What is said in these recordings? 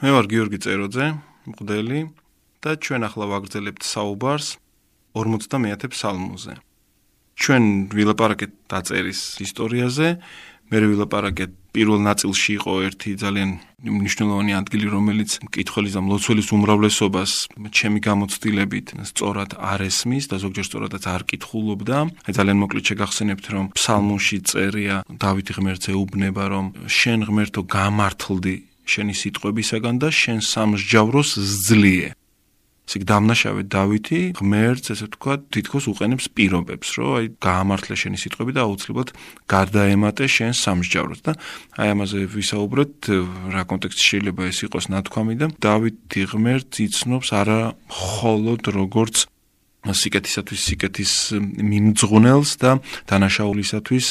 მე ვარ გიორგი წეროძე, მყდელი და ჩვენ ახლა ვაგრძელებთ საუბარს 50-ე ფსალმოზე. ჩვენ ვილაპარაკეთ დაწერის ისტორიაზე. მე ვილაპარაკეთ პირველ ნაწილში იყო ერთი ძალიან მნიშვნელოვანი ადგილი, რომელიც მკითხველის და მლოცველის უმრავლესობას ჩემი გამოცდილებით სწორად არ ესმის და ზოგჯერ სწორადაც არ კითხულობდა. აი ძალიან მოკლედ შეგახსენებთ, რომ ფსალმონში წერია დავითი ღმერთზე უბნება, რომ შენ ღმერთო გამართლდი შენი სიტყვებისაგან და შენ სამსჯავროს ზძლიე. ისე დამნაშავე დავითი ღმერთს ესე თქვა თითქოს უყენებს პირობებს, რომ აი გაამართლე შენი სიტყვები და აუცილებლად გარდაემატე შენ სამსჯავროს და აი ამაზე ვისაუბროთ რა კონტექსტში შეიძლება ეს იყოს ნათქვამი და დავითი ღმერთს იცნობს არა მხოლოდ როგორც სიკეთისათვის სიკეთის მიმძღვნელს და დანაშაულისათვის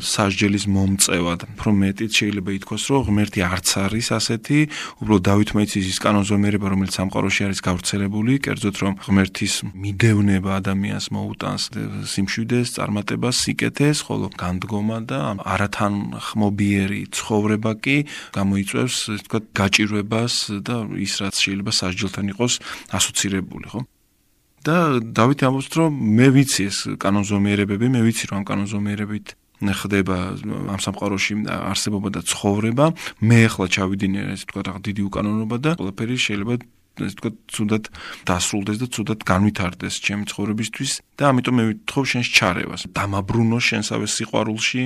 სასჯელის მომწევად. უფრო მეტიც შეიძლება ითქვას, რომ ღმერთი არც არის ასეთი, უბრალოდ დავითმა იცის ის კანონზომიერება, რომელიც სამყაროში არის გავრცელებული, კერძოდ რომ ღმერთის მიდევნება ადამიანს მოუტანს სიმშვიდეს, წარმატებას, სიკეთეს, ხოლო განდგომა და არათან ხმობიერი ცხოვრება კი გამოიწვევს, ასე ვთქვათ, გაჭირვებას და ის რაც შეიძლება სასჯელთან იყოს ასოცირებული, ხო? და დავითი ამბობს რომ მე ვიცი ეს კანონზომიერებები, მე ვიცი რომ კანონზომიერებით ხდება ამ სამყაროში არსებობა და ცხოვრება. მე ახლა ჩავიდინე ეს თქვა რა დიდი უკანონობა და ყველაფერი შეიძლება ეს თქო თუნდაც დასრულდეს და თუნდაც განვითარდეს ჩემი ცხოვრებისთვის და ამიტომ მე ვითხობ შენს ჩარევას. დამაბრუნო შენსავე სიყვარულში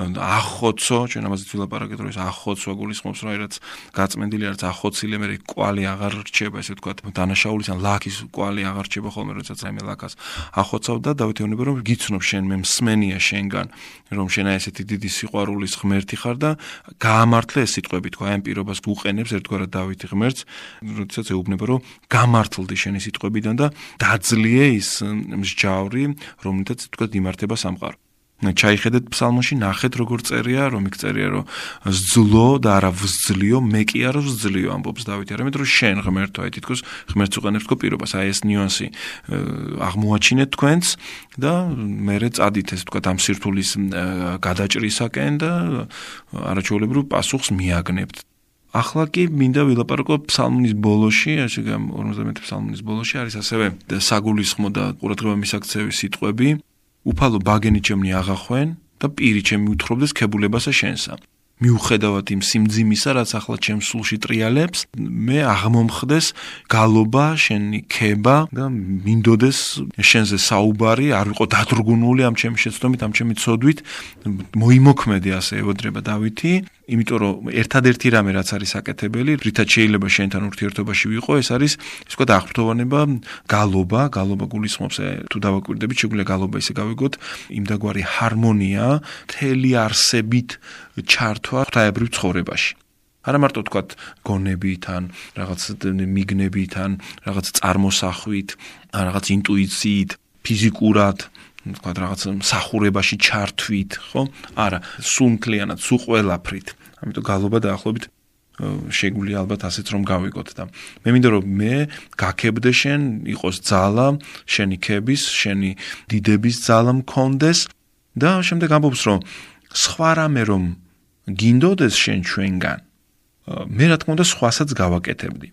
ახოცო ჩვენ ამაზე ვილაპარაკეთ რომ ეს ახოცვა გულისხმობს რომ რაც გაწმენდილი არის ახოცილე მე კვალი აღარ რჩება ესე თქო დანაშაულის ან ლაკის კვალი აღარ რჩება ხოლმე როდესაც აი მე ლაკას ახოცავ და დავითეონება რომ გიცნობ შენ მე მსმენია შენგან რომ შენ აი ესეთი დიდი სიყვარულის ღმერთი ხარ და გაამართლე ეს სიტყვები თქო აი ამ პირობას უყენებს ერთგვარად დავითი ღმერთს როდესაც ეუბნება ეუბნება, რომ გამართლდი შენი სიტყვებიდან და დაძლიე ის მსჯავრი, რომელთაც თქვა იმართება სამყარო. ჩაიხედეთ ფსალმონში, ნახეთ როგორ წერია, რომ იქ წერია, რომ ზძლო და არა ვზძლიო, მე კი არა ვზძლიო, ამბობს დავითი, არამედ რომ შენ ღმერთო, აი თითქოს ღმერთს უყენებს თქო პირობას, აი ეს ნიუანსი აღმოაჩინეთ თქვენს და მეરે წადით ეს თქვა ამ სირთულის გადაჭრისაკენ და არაჩვეულებრივ პასუხს მიაგნებთ. ახლა კი მინდა ვილაპარაკო ფსალმონის ბოლოში, ასე გამ 51 ფსალმონის ბოლოში არის ასევე საგულისხმო და ყურადღება მისაქცევი სიტყვები. უფალო ბაგენი ჩემნი აღახვენ და პირი ჩემი უთხრობდეს ქებულებასა შენსა. მიუხედავად იმ სიმძიმისა, რაც ახლა ჩემს სულში ტრიალებს, მე აღმომხდეს გალობა, შენი ქება და მინდოდეს შენზე საუბარი, არ ვიყო დადრგუნული ამ ჩემი შეცდომით, ამ ჩემი ცოდვით, მოიმოქმედე ასე ევოდრება დავითი იმიტომ რომ ერთადერთი რამე რაც არის საკეთებელი, რითაც შეიძლება შენთან ურთიერთობაში ვიყო, ეს არის ისე ვთქვათ აღფრთოვანება, გალობა, გალობა გულისხმობს თუ დავაკვირდებით, შეგვიძლია გალობა ისე გავიგოთ, იმდაგვარი ჰარმონია, თელი არსებით ჩართვა ღვთაებრივ ცხოვრებაში. არა მარტო ვთქვათ გონებით ან რაღაც მიგნებით ან რაღაც წარმოსახვით, რაღაც ინტუიციით, ფიზიკურად თქვა რაღაც მსახურებაში ჩართვით, ხო? არა, სუნთლიანად, სულ ყველაფრით. ამიტომ გალობა დაახლოებით შეგვიძლია ალბათ ასეც რომ გავიგოთ და მე მინდა რომ მე გაქებდე შენ იყოს ძალა, შენი ქების, შენი დიდების ძალა მქონდეს და შემდეგ ამბობს რომ სხვა რამე რომ გინდოდეს შენ ჩვენგან მე რა თქმა უნდა სხვასაც გავაკეთებდი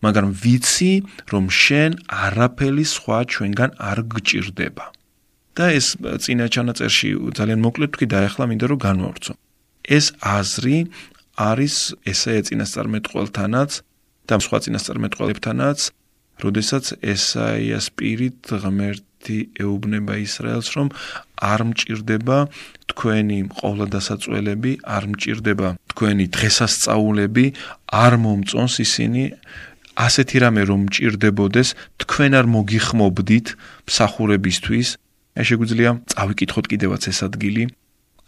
მაგრამ ვიცი რომ შენ არაფერი სხვა ჩვენგან არ გჭირდება და ეს წინა ჩანაწერში ძალიან მოკლედ თქვი და ახლა მინდა რომ განვავრცო. ეს აზრი არის ესე წინასწარმეტყველთანაც და სხვა წინასწარმეტყველებთანაც, როდესაც ესაიას პირით ღმერთი ეუბნება ისრაელს, რომ არ მჭirdება თქვენი ყოვლადასაწველები, არ მჭirdება თქვენი დღესასწაულები, არ მომწონს ისინი ასეთი რამე რომ მჭirdებოდეს, თქვენ არ მოგიხმობდით მსახურებისთვის აი შეგვიძლია წავიკითხოთ კიდევაც ეს ადგილი.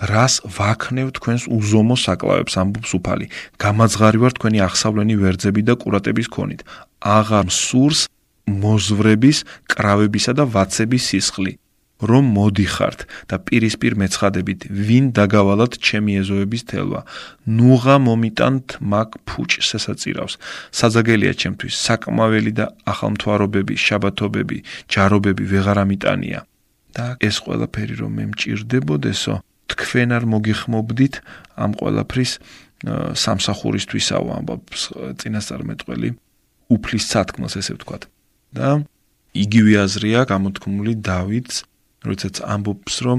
რას ვაქნევ თქვენს უზომო საკლავებს ამბობს უფალი გამაძღარი ვარ თქვენი ახსავლენი ვერძები და კურატების ქონით. აღარ სურს მოზვრების კრავებისა და ვაცების სისხლი. რომ მოდიხართ და პირისპირ მეცხადებით ვინ დაგავალათ ჩემი ეზოების თელვა? ნუღა მომიტანთ მაგ ფუჭ შესაწირავს საძაგელია ჩემთვის საკმაველი და ახალმთვარობები შაბათობები ჯარობები ვეღარ ამიტანია და ეს ყველაფერი რომ მე მჭirdებოდესო თქვენ არ მოგიხმობდით ამ ყველაფრის სამსახურისთვისაო ამბობს წინასწარმეტყველი უფლის სათქმელს ესე ვთქვათ. და იგივე აზრია გამოთქმული დავითს როდესაც ამბობს რომ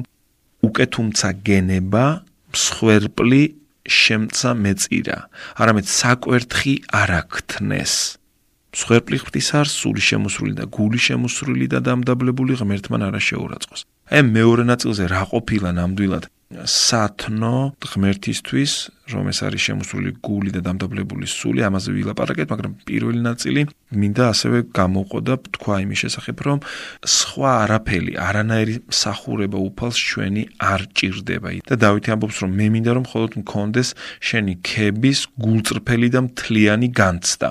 უკე თუმცა გენება მსხვერპლი შემცა მეწირა არამედ საკვერთხი არაქთნეს მსხვერპლი ღვთისარ სული შემოსრული და გული შემოსრული და დამდაბლებული ღმერთმან არა შეურაცხოს აი მეორე ნაწილზე რა ყოფილა ნამდვილად სათნო ღმერთისთვის, რომ ეს არის შემოსული გული და დამდაბლებული სული, ამაზე ვილაპარაკეთ, მაგრამ პირველი ნაწილი მინდა ასევე გამოყოდა თქვა იმის შესახებ, რომ სხვა არაფერი, არანაირი მსახურება უფალს ჩვენი არ ჭირდება. და დავითი ამბობს, რომ მე მინდა რომ მხოლოდ მქონდეს შენი ქების გულწრფელი და მთლიანი განცდა.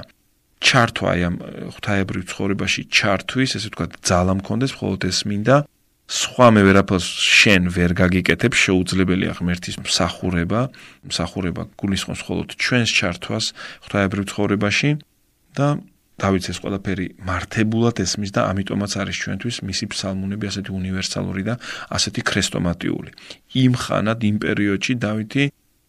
ჩართვა აი ამ ღვთაებრივ ცხოვრებაში ჩართვის, ესე ვთქვათ, ძალა მქონდეს, მხოლოდ ეს მინდა. სხვა მე ვერაფერს შენ ვერ გაგიკეთებ შეუძლებელია ღმერთის მსახურება მსახურება გულისხმობს მხოლოდ ჩვენს ჩართვას ღვთაებრივ ცხოვრებაში და დავითს ეს ყველაფერი მართებულად ესმის და ამიტომაც არის ჩვენთვის მისი ფსალმუნები ასეთი უნივერსალური და ასეთი ქრესტომატიული იმ ხანად იმ პერიოდში დავითი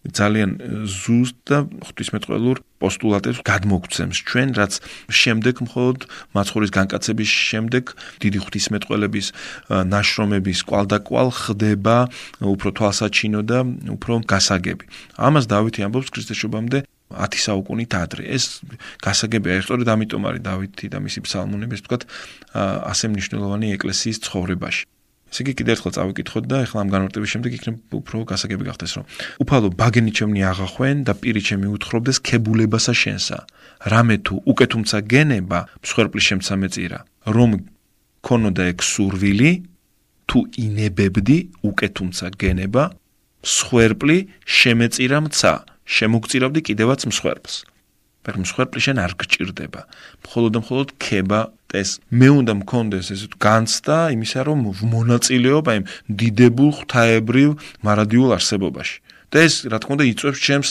ძალიან ზუსტ და ღვთისმეტყველურ პოსტულატებს გადმოგცემს ჩვენ რაც შემდეგ მხოლოდ მაცხოვრის განკაცების შემდეგ დიდი ღვთისმეტყველების ნაშრომების კვალდაკვალ ხდება უფრო თვალსაჩინო და უფრო გასაგები. ამას დავითი ამბობს ქრისტესობამდე 10 საუკუნით ადრე ეს გასაგებია ეხლა ამიტომ არის დავითი და მისი ფსალმუნები ეს თქვა ასე მნიშვნელოვანი ეკლესიის ცხოვრებაში ესე იგი კიდევ ერთხელ წავიკითხოთ და ეხლა ამ განმარტების შემდეგ იქნებ უფრო გასაგები გახდეს რომ უფალო ბაგენი ჩემნი აღახვენ და პირი ჩემი უთხრობდეს ქებულებასა შენსა. რამე თუ უკვე თუმცა გენება მსხვერპლის შემცამეწირა რომ ქონოდა ეგ სურვილი თუ ინებებდი უკვე თუმცა გენება მსხვერპლი შემეწირა მცა. შემოგწირავდი კიდევაც მსხვერპლს მაგრამ მსხვერპლი შენ არ გჭირდება. მხოლოდ და მხოლოდ ქება ეს მე უნდა მქონდეს ეს განცდა იმისა რომ მონაწილეობ აი დიდებულ ღვთაებრივ მარადიულ არსებობაში. და ეს რა თქმა უნდა იწვევს ჩემს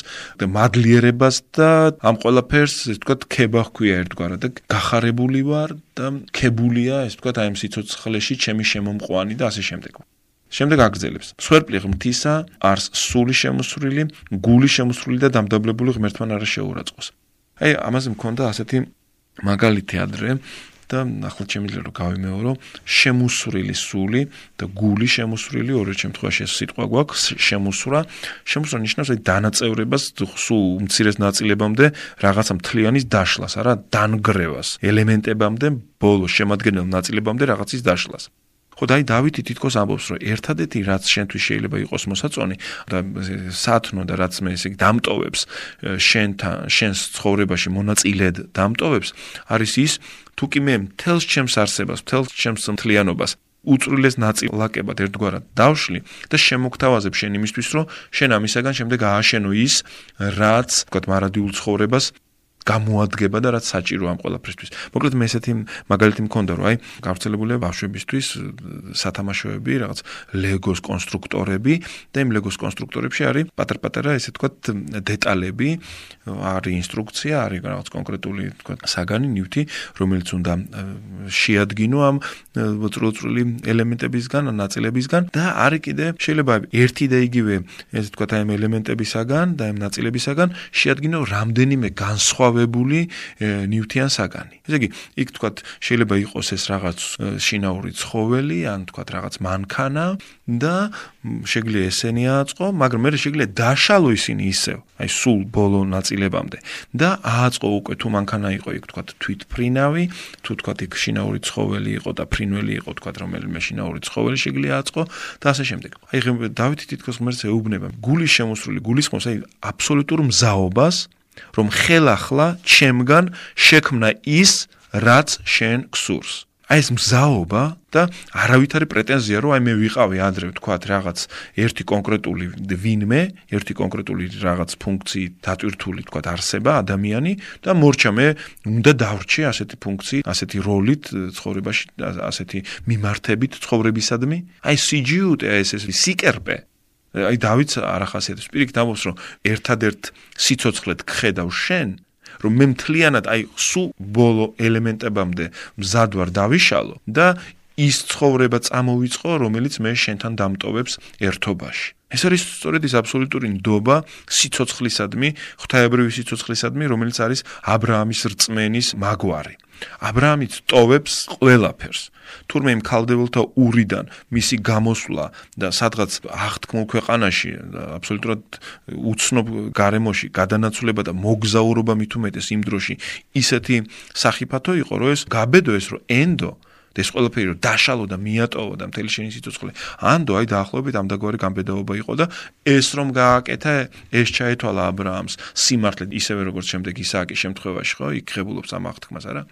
მადლიერებას და ამ ყველაფერს ეს თქვა ქება ხქვია ერთგვარად და გახარებული ვარ და ქებულია ეს თქვა აი ამ სიცოცხლეში ჩემი შემომყვანი და ასე შემდეგ. შემდეგ აგრძელებს. სვერპლი ღმთისა არს სული შემოსრული, გული შემოსრული და დამდაბლებული ღმერთთან არა შეურაცხოს. აი ამაზე მქონდა ასეთი მაგალითი ადრე და ახლა შემიძლია რომ გავიმეორო. შემუსრილი სული და გული შემუსრილი ორი შემთხვევაში ეს სიტყვა გვაქვს შემუსრა. შემუსრა ნიშნავს აი დანაწევრებას სულ უმცირეს ნაწილებამდე რაღაცა მთლიანის დაშლას არა დანგრევას ელემენტებამდე ბოლო შემადგენელ ნაწილებამდე რაღაცის დაშლას ხო და აი დავითი თითქოს ამბობს რომ ერთადერთი რაც შენთვის შეიძლება იყოს მოსაწონი და სათნო და რაც მე ესე დამტოვებს შენთან შენს ცხოვრებაში მონაწილედ დამტოვებს არის ის თუ კი მე მთელს ჩემს არსებას მთელს ჩემს მთლიანობას უწრილეს ნაწილაკებად ერთგვარად დავშლი და შემოგთავაზებ შენ იმისთვის რომ შენ ამისაგან შემდეგ ააშენო ის რაც თქვა მარადიულ ცხოვრებას გამოადგება და რაც საჭირო ამ ყველაფრისთვის. მოკლედ მე ესეთი მაგალითი მქონდა რომ აი გავრცელებულია ბავშვებისთვის სათამაშოები, რაღაც ლეგოს კონსტრუქტორები და იმ ლეგოს კონსტრუქტორებში არის პატარ-პატარა ესე თქვა დეტალები, არის ინსტრუქცია, არის რაღაც კონკრეტული თქვა საგანი, ნივთი, რომელიც უნდა შეადგინო ამ უწრუწრული ელემენტებისგან, ნაწილებისგან და არის კიდე შეიძლება ერთი და იგივე ესე თქვა აი ამ ელემენტებისაგან და ამ ნაწილებისაგან შეადგინო რამდენიმე განსხვავებული დაავებული ნიუთიან საგანი. ესე იგი, იქ თქვათ შეიძლება იყოს ეს რაღაც შინაური ცხოველი, ან თქვათ რაღაც მანქანა და შეგვიძლია ესენი ააწყო, მაგრამ მე შეგვიძლია დაშალო ისინი ისევ, აი სულ ბოლო ნაწილებამდე და ააწყო უკვე თუ მანქანა იყო იქ თქვათ თვითფრინავი, თუ თქვათ იქ შინაური ცხოველი იყო და ფრინველი იყო თქვათ რომელიმე შინაური ცხოველი შეგვიძლია ააწყო და ასე შემდეგ. აი დავითი თითქოს ღმერთს ეუბნება გულის შემოსრული გულისხმობს აი აბსოლუტურ მზაობას რომ ხელახლა ჩემგან შექმნა ის, რაც შენ გსურს. აი ეს მზაობა და არავითარი პრეტენზია რომ აი მე ვიყავი ადრე ვთქვათ რაღაც ერთი კონკრეტული ვინმე, ერთი კონკრეტული რაღაც ფუნქციით დატვირთული ვთქვათ არსება ადამიანი და მორჩა მე უნდა დავრჩე ასეთი ფუნქცії, ასეთი როლით ცხოვრებაში, ასეთი მიმართებით ცხოვრებისადმი. აი სიჯიუტე ეს ეს სიკერპე აი დავითს არ ახასიათებს პირიქით ამბობს რომ ერთადერთ სიცოცხლეთ ხედავ შენ რომ მე მთლიანად აი სუ ბოლო ელემენტებამდე მზად ვარ დავიშალო და ის ცხოვრება წამოვიწყო, რომელიც მე შენთან დამტოვებს ერთობაში. ეს არის სწორედ ის აბსოლუტური ნდობა სიცოცხლისადმი, ღვთაებრივი სიცოცხლისადმი, რომელიც არის ა ブラ ამის რწმენის მაგვარი. ა ブラ ამიც ტოვებს ყველაფერს. თურმე იმ ქალდებელთა ურიდან მისი გამოსვლა და სადღაც აღთქმულ ქვეყანაში და აბსოლუტურად უცნობ გარემოში გადანაცვლება და მოგზაურობა მით უმეტეს იმ დროში ისეთი სახიფათო იყო, რომ ეს გაბედო ეს რომ ენდო და ეს ყველაფერი რომ დაშალო და მიატოვო და მთელი შენი სიცოცხლე. ანდო აი დაახლოებით ამ დაგვარი გამბედაობა იყო და ეს რომ გააკეთა ეს ჩაეთვალა ა ブラ ამს სიმართლე ისევე როგორც შემდეგ ისააკის შემთხვევაში ხო იქ ხებულობს ამ აღთქმას არა?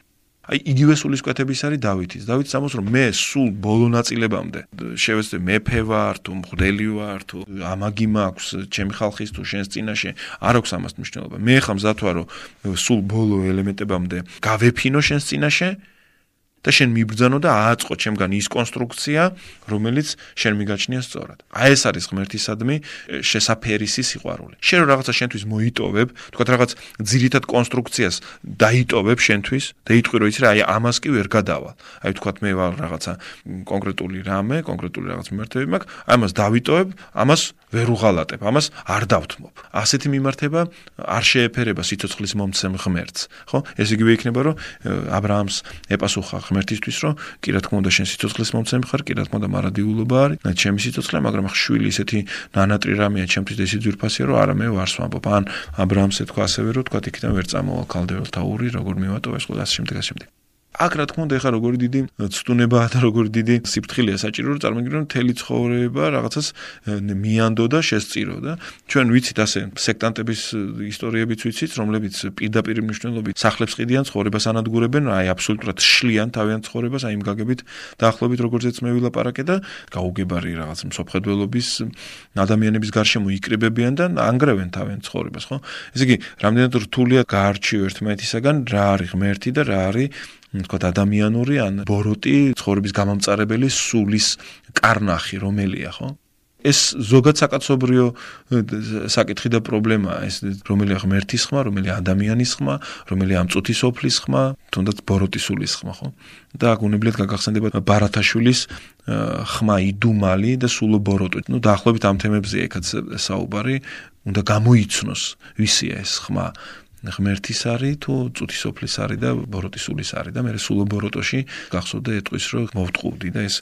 აი იგივე სულისკვეთების არის დავითის. დავითს ამოს რომ მე სულ ბოლო ნაწილებამდე შევეცდე მეფე ვარ თუ მღვდელი ვარ თუ ამაგი მაქვს ჩემი ხალხის თუ შენს წინაშე არ აქვს ამას მნიშვნელობა. მე ხა მზად ვარო სულ ბოლო ელემენტებამდე გავეფინო შენს წინაშე და შენ მიბრძანო და ააწყო ჩემგან ის კონსტრუქცია, რომელიც შენ მიგაჩნია სწორად. აი ეს არის ღმერთისადმი შესაფერისი სიყვარული. შენ რაღაცა შენთვის მოიტოვებ, თქვა რაღაც ძირითად კონსტრუქციას დაიტოვებ შენთვის და იტყვი რომ იცი რა, აი ამას კი ვერ გადავალ. აი თქვა მე ვარ რაღაცა კონკრეტული რამე, კონკრეტული რაღაც მიმართები მაქვს, აი ამას დავიტოვებ, ამას ვერ უღალატებ, ამას არ დავთმობ. ასეთი მიმართება არ შეეფერება სიცოცხლის მომცემ ღმერთს, ხო? ეს იგივე იქნება რომ ა ブラ ამს ეპასუხა ღმერთისთვის, რომ კი რა თქმა უნდა შენ სიცოცხლის მომცემ ხარ, კი რა თქმა უნდა მარადიულობა არის, და ჩემი სიცოცხლე, მაგრამ ხვილი ისეთი ნანატრი რამეა ჩემთვის ეს ძვირფასია, რომ არა მე ვარს ვამბობ. ან ა ブラ ამს ეთქვა ასევე, რომ თქვა იქიდან ვერ წამოვალ ქალდეველთა ური, როგორ მივატოვე ეს ყველა შემდეგ ასე შემდეგ. აქ რა თქმა უნდა ეხა როგორი დიდი ცდუნებაა და როგორი დიდი სიფრთხილეა საჭირო რომ წარმოგიდგენთ მთელი ცხოვრება რაღაცას მიანდო და შესწირო და ჩვენ ვიცით ასე სექტანტების ისტორიებიც ვიცით რომლებიც პირდაპირ მნიშვნელობით სახლებს ყიდიან ცხოვრებას ანადგურებენ აი აბსოლუტურად შლიან თავიანთ ცხოვრებას აი იმ გაგებით დაახლოებით როგორც მე ვილაპარაკე და გაუგებარი რაღაც მსოფხედველობის ადამიანების გარშემო იკრიბებიან და ანგრევენ თავიანთ ცხოვრებას ხო? ესე იგი რამდენად რთულია გაარჩიო ერთმანეთისაგან რა არის ღმერთი და რა არის თქვა ადამიანური ან ბოროტი ცხოვრების გამამწარებელი სულის კარნახი რომელია ხო? ეს ზოგად საკაცობრიო საკითხი და პრობლემაა ეს რომელია ღმერთის ხმა რომელია ადამიანის ხმა რომელია ამ წუთის ოფლის ხმა თუნდაც ბოროტის სულის ხმა ხო? და აგუნებლად გაგახსენდება ბარათაშვილის ხმა იდუმალი და სულო ბოროტი. ნუ დაახლოებით ამ თემებზე ეკაც საუბარი უნდა გამოიცნოს ვისია ეს ხმა ღმერთის არის თუ წუთისოფლის არის და ბოროტისულის არის და მე სულ ბოროტოში გახსოვდა ეტყვის რომ მოვტყუდი და ეს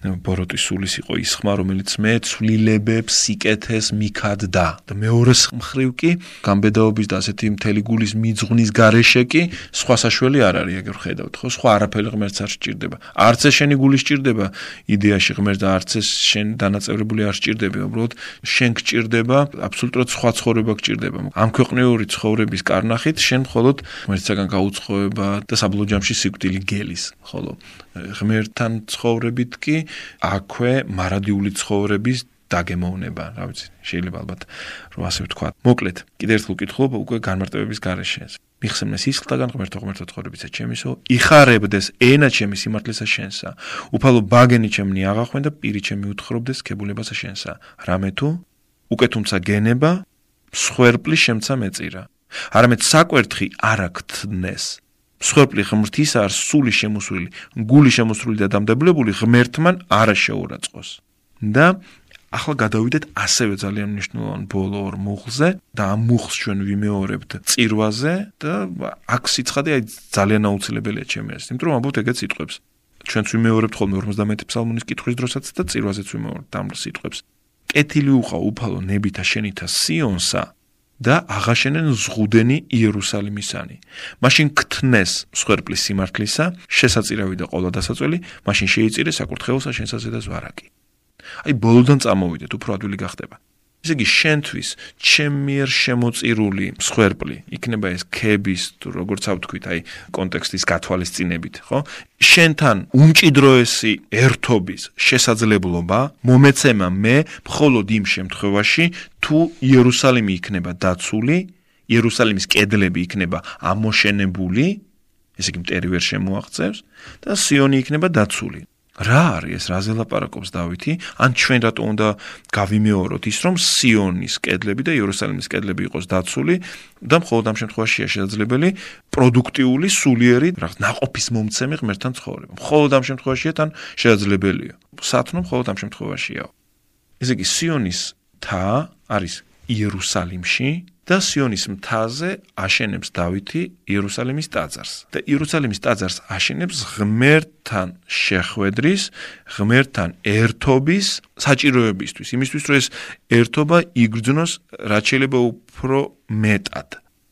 ბოროტის სულის იყო ის ხმა, რომელიც მე ცვლილებებს სიკეთეს მიქადდა. და მეორე მხრივ კი გამბედაობის და ასეთი მთელი გულის მიძღვნის გარეშე კი სხვა საშველი არ არის, ეგრე ხედავთ, ხო? სხვა არაფერი ღმერთს არ სჭირდება. არც ეს შენი გული სჭირდება იდეაში ღმერთს და არც ეს შენ დანაწევრებული არ სჭირდება, უბრალოდ შენ გჭირდება აბსოლუტურად სხვა ცხოვრება გჭირდება. ამ ქვეყნიური ცხოვრების კარნახით შენ მხოლოდ ღმერთსაგან გაუცხოება და საბოლოო ჯამში სიკვდილი გელის, ხოლო ღმერთთან ცხოვრებით კი აქვე მარადიული ცხოვრების დაგემოვნება, რა ვიცი, შეიძლება ალბათ რომ ასე ვთქვა. მოკლედ, კიდევ ერთხელ ვკითხულობ უკვე განმარტებების გარეშე. მიხსენეს ისხლთაგან ღმერთო ღმერთო ცხოვრებისა ჩემისო, იხარებდეს ენა ჩემი სიმართლესა შენსა. უფალო ბაგენი ჩემნი აღახვენ და პირი ჩემი უთხრობდეს ქებულებასა შენსა. რამე თუ უკვე თუმცა გენება მსხვერპლი შემცა მეწირა. არამედ საკვერთხი არაქთნეს. მსხვერპლი ღმრთის არ სული შემოსული, გული შემოსული და დამდებლებული ღმერთმან არა შეურაცხოს. და ახლა გადავიდეთ ასევე ძალიან მნიშვნელოვან ბოლო ორ მუხლზე და ამ მუხლს ჩვენ ვიმეორებთ წირვაზე და აქ სიცხადე აი ძალიან აუცილებელია ჩემი აზრით, იმიტომ რომ ამბობთ ეგეთ სიტყვებს. ჩვენც ვიმეორებთ ხოლმე 51 ფსალმონის კითხვის დროსაც და წირვაზეც ვიმეორებთ ამ სიტყვებს. კეთილი უყავ უფალო ნებითა შენითა სიონსა და აღაშენენ ზღუდენი იერუსალიმისანი. მაშინ ქთნეს მსხვერპლის სიმართლისა, შესაწირავი და ყოლა დასაწველი, მაშინ შეიწირეს საკურთხეველსა შენსაზე და ზვარაკი. აი ბოლოდან წამოვიდეთ, უფრო ადვილი გახდება. ესე იგი შენთვის ჩემიერ შემოწირული მსხვერპლი იქნება ეს ქების თუ როგორც ავთქვით აი კონტექსტის გათვალისწინებით ხო? შენთან უმჭიდროესი ერთობის შესაძლებლობა მომეცემა მე მხოლოდ იმ შემთხვევაში თუ იერუსალიმი იქნება დაცული იერუსალიმის კედლები იქნება ამოშენებული ესე იგი მტერი ვერ შემოაღწევს და სიონი იქნება დაცული რა არის ეს, რაზე ლაპარაკობს დავითი? ან ჩვენ რატო უნდა გავიმეოროთ ის, რომ სიონის კედლები და იერუსალიმის კედლები იყოს დაცული და მხოლოდ ამ შემთხვევაშია შესაძლებელი პროდუქტიული, სულიერი, რა ნაყოფის მომცემი ღმერთთან ცხოვრება. მხოლოდ ამ შემთხვევაშია თან შესაძლებელია. სათნო მხოლოდ ამ შემთხვევაშია. ესე იგი სიონისთა არის იერუსალიმში და სიონის მთაზე აშენებს დავითი იერუსალიმის ტაძარს. და იერუსალიმის ტაძარს აშენებს ღმერთთან შეხვედრის, ღმერთთან ერთობის საჭიროებისთვის, იმისთვის რომ ეს ერთობა იგრძნოს რაც შეიძლება უფრო მეტად.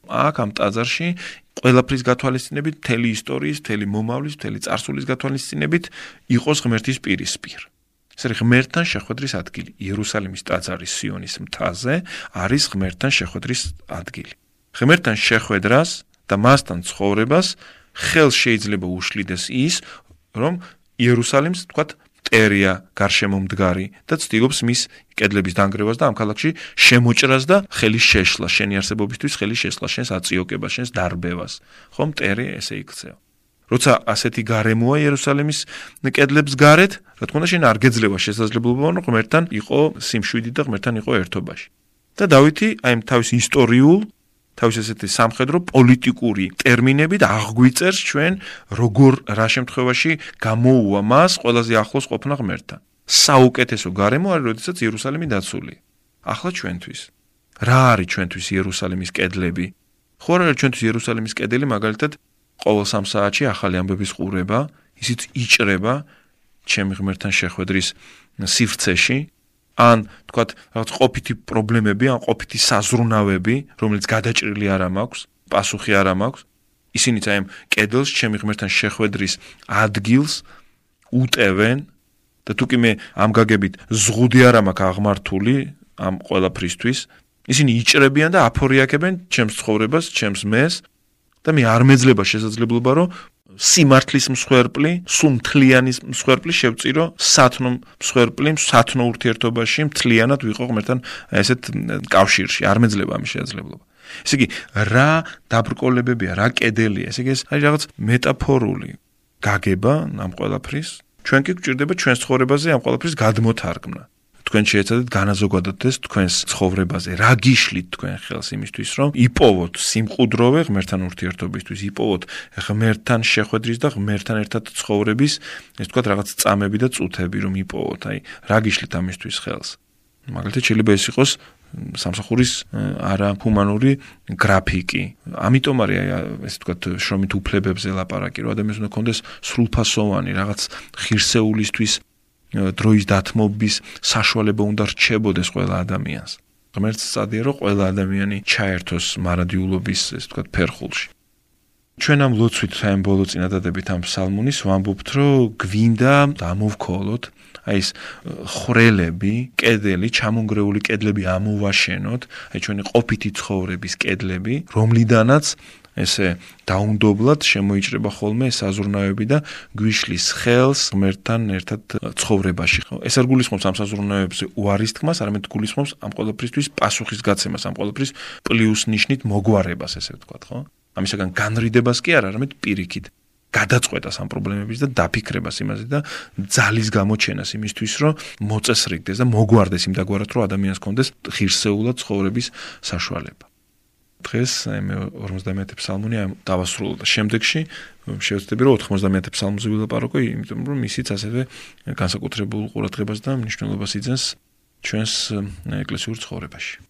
აქ ამ ტაძარში ყველაფრის გათვალისწინებით, მთელი ისტორიის, მთელი მომავლის, მთელი წარსულის გათვალისწინებით იყოს ღმერთის პირისპირ. ეს არის ღმერთთან შეხვედრის ადგილი. იერუსალიმის ტაძარი სიონის მთაზე არის ღმერთთან შეხვედრის ადგილი. ღმერთთან შეხვედრას და მასთან ცხოვრებას ხელ შეიძლება უშლიდეს ის, რომ იერუსალიმს, თქვათ, ტერია გარშემო მდგარი და ცდილობს მის კედლების დანგრევას და ამ ქალაქში შემოჭრას და ხელის შეშლა, შენი არსებობისთვის ხელის შეშლა, შენს აწიოკებას, შენს დარბევას. ხომ ტერი ესე იქცეო. როცა ასეთი გარემოა იერუსალიმის კედლებს გარეთ, რა თქმა უნდა, შენ არ გეძლევა შესაძლებლობა, რომ ღმერთთან იყო სიმშვიდი და ღმერთთან იყო ერთობაში. და დავითი აი ამ თავის ისტორიულ, თავის ესეთი სამხედრო პოლიტიკური ტერმინებით აღგვიწერს ჩვენ როგორ რა შემთხვევაში გამოუვა მას ყველაზე ახლოს ყოფნა ღმერთთან. საუკეთესო გარემო არის, როდესაც იერუსალიმი დაცული. ახლა ჩვენთვის რა არის ჩვენთვის იერუსალიმის კედლები? ხო რა არის ჩვენთვის იერუსალიმის კედელი მაგალითად ყოველ 3 საათში ახალი ამბების ყურება, ისიც იჭრება ჩემი ღმერთთან შეხვედრის სივრცეში, ან თქვათ რაღაც ყოფითი პრობლემები, ან ყოფითი საზრუნავები, რომელიც გადაჭრილი არ მაქვს, პასუხი არ მაქვს, ისინიც აი ამ კედელს ჩემი ღმერთთან შეხვედრის ადგილს უტევენ და თუ კი მე ამ გაგებით ზღუდი არ მაქვს აღმართული ამ ყველაფრისთვის, ისინი იჭრებიან და აფორიაკებენ ჩემს ცხოვრებას, ჩემს მეს და მე არ მეძლება შესაძლებლობა რომ სიმართლის მსხვერპლი, სუმთლიანის მსხვერპლი შევწირო სათნო მსხვერპლი, სათნო ურთიერთობაში მთლიანად ვიყო ღმერთთან ესეთ კავშირში. არ მეძლება ამის შესაძლებლობა. ესე იგი, რა დაბრკოლებებია, რა კედელია, ესე იგი ეს არის რაღაც მეტაფორული გაგება ამ ყველაფრის. ჩვენ კი გვჭირდება ჩვენს ცხოვრებაზე ამ ყველაფრის გადმოთარგმნა. თქვენ შეეცადეთ განაზოგადოთ ეს თქვენს ცხოვრებაზე. რა გიშლით თქვენ ხელს იმისთვის, რომ იპოვოთ სიმყუდროვე ღმერთთან ურთიერთობისთვის, იპოვოთ ღმერთთან შეხვედრის და ღმერთთან ერთად ცხოვრების, ეს თქვა რაღაც წამები და წუთები, რომ იპოვოთ. აი, რა გიშლით ამისთვის ხელს? მაგალითად, შეიძლება ეს იყოს სამსახურის არა ჰუმანური გრაფიკი. ამიტომ არის აი ესე ვთქვათ შრომით უფლებებზე ლაპარაკი, რომ ადამიანს უნდა კონდეს სრულფასოვანი რაღაც ღირსეულისთვის დროის დათმობის საშუალება უნდა რჩებოდეს ყველა ადამიანს. ღმერთს წადია რომ ყველა ადამიანი ჩაერთოს მარადიულობის, ესე ვთქვათ, ფერხულში. ჩვენ ამ ლოცვით ამ ბოლო წინადადებით ამ ფსალმუნის ვამბობთ, რომ გვინდა დამოვქოლოთ აი ეს ხრელები, კედელი, ჩამონგრეული კედლები ამოვაშენოთ, აი ჩვენი ყოფითი ცხოვრების კედლები, რომლიდანაც ესე დაუნდობლად შემოიჭრება ხოლმე საზრუნავები და გვიშლის ხელს ღმერთთან ერთად ცხოვრებაში. ეს არ გულისხმობს ამ საზრუნავებზე უარის თქმას, არამედ გულისხმობს ამ ყოველფრისთვის პასუხისგაცემას, ამ ყოველფრის პლუს ნიშნით მოგვარებას, ესე ვთქვათ, ხო? ამისაგან განრიდებას კი არ, არამედ პირიქით გადაწყვეტას ამ პრობლემების და დაფიქრებას იმაზე და ძალის გამოჩენას იმისთვის, რომ მოწესრიგდეს და მოგვარდეს იმ დაგვარად, რომ ადამიანს კონდეს ღირსეულად ცხოვრების საშუალება. დღეს მე 51 ფსალმონი დავასრულო და შემდეგში შევეცდები რომ 91 ფსალმოზე ვილაპარაკო, იმიტომ რომ ისიც ასევე განსაკუთრებულ ყურადღებას და მნიშვნელობას იძენს ჩვენს ეკლესიურ ცხოვრებაში.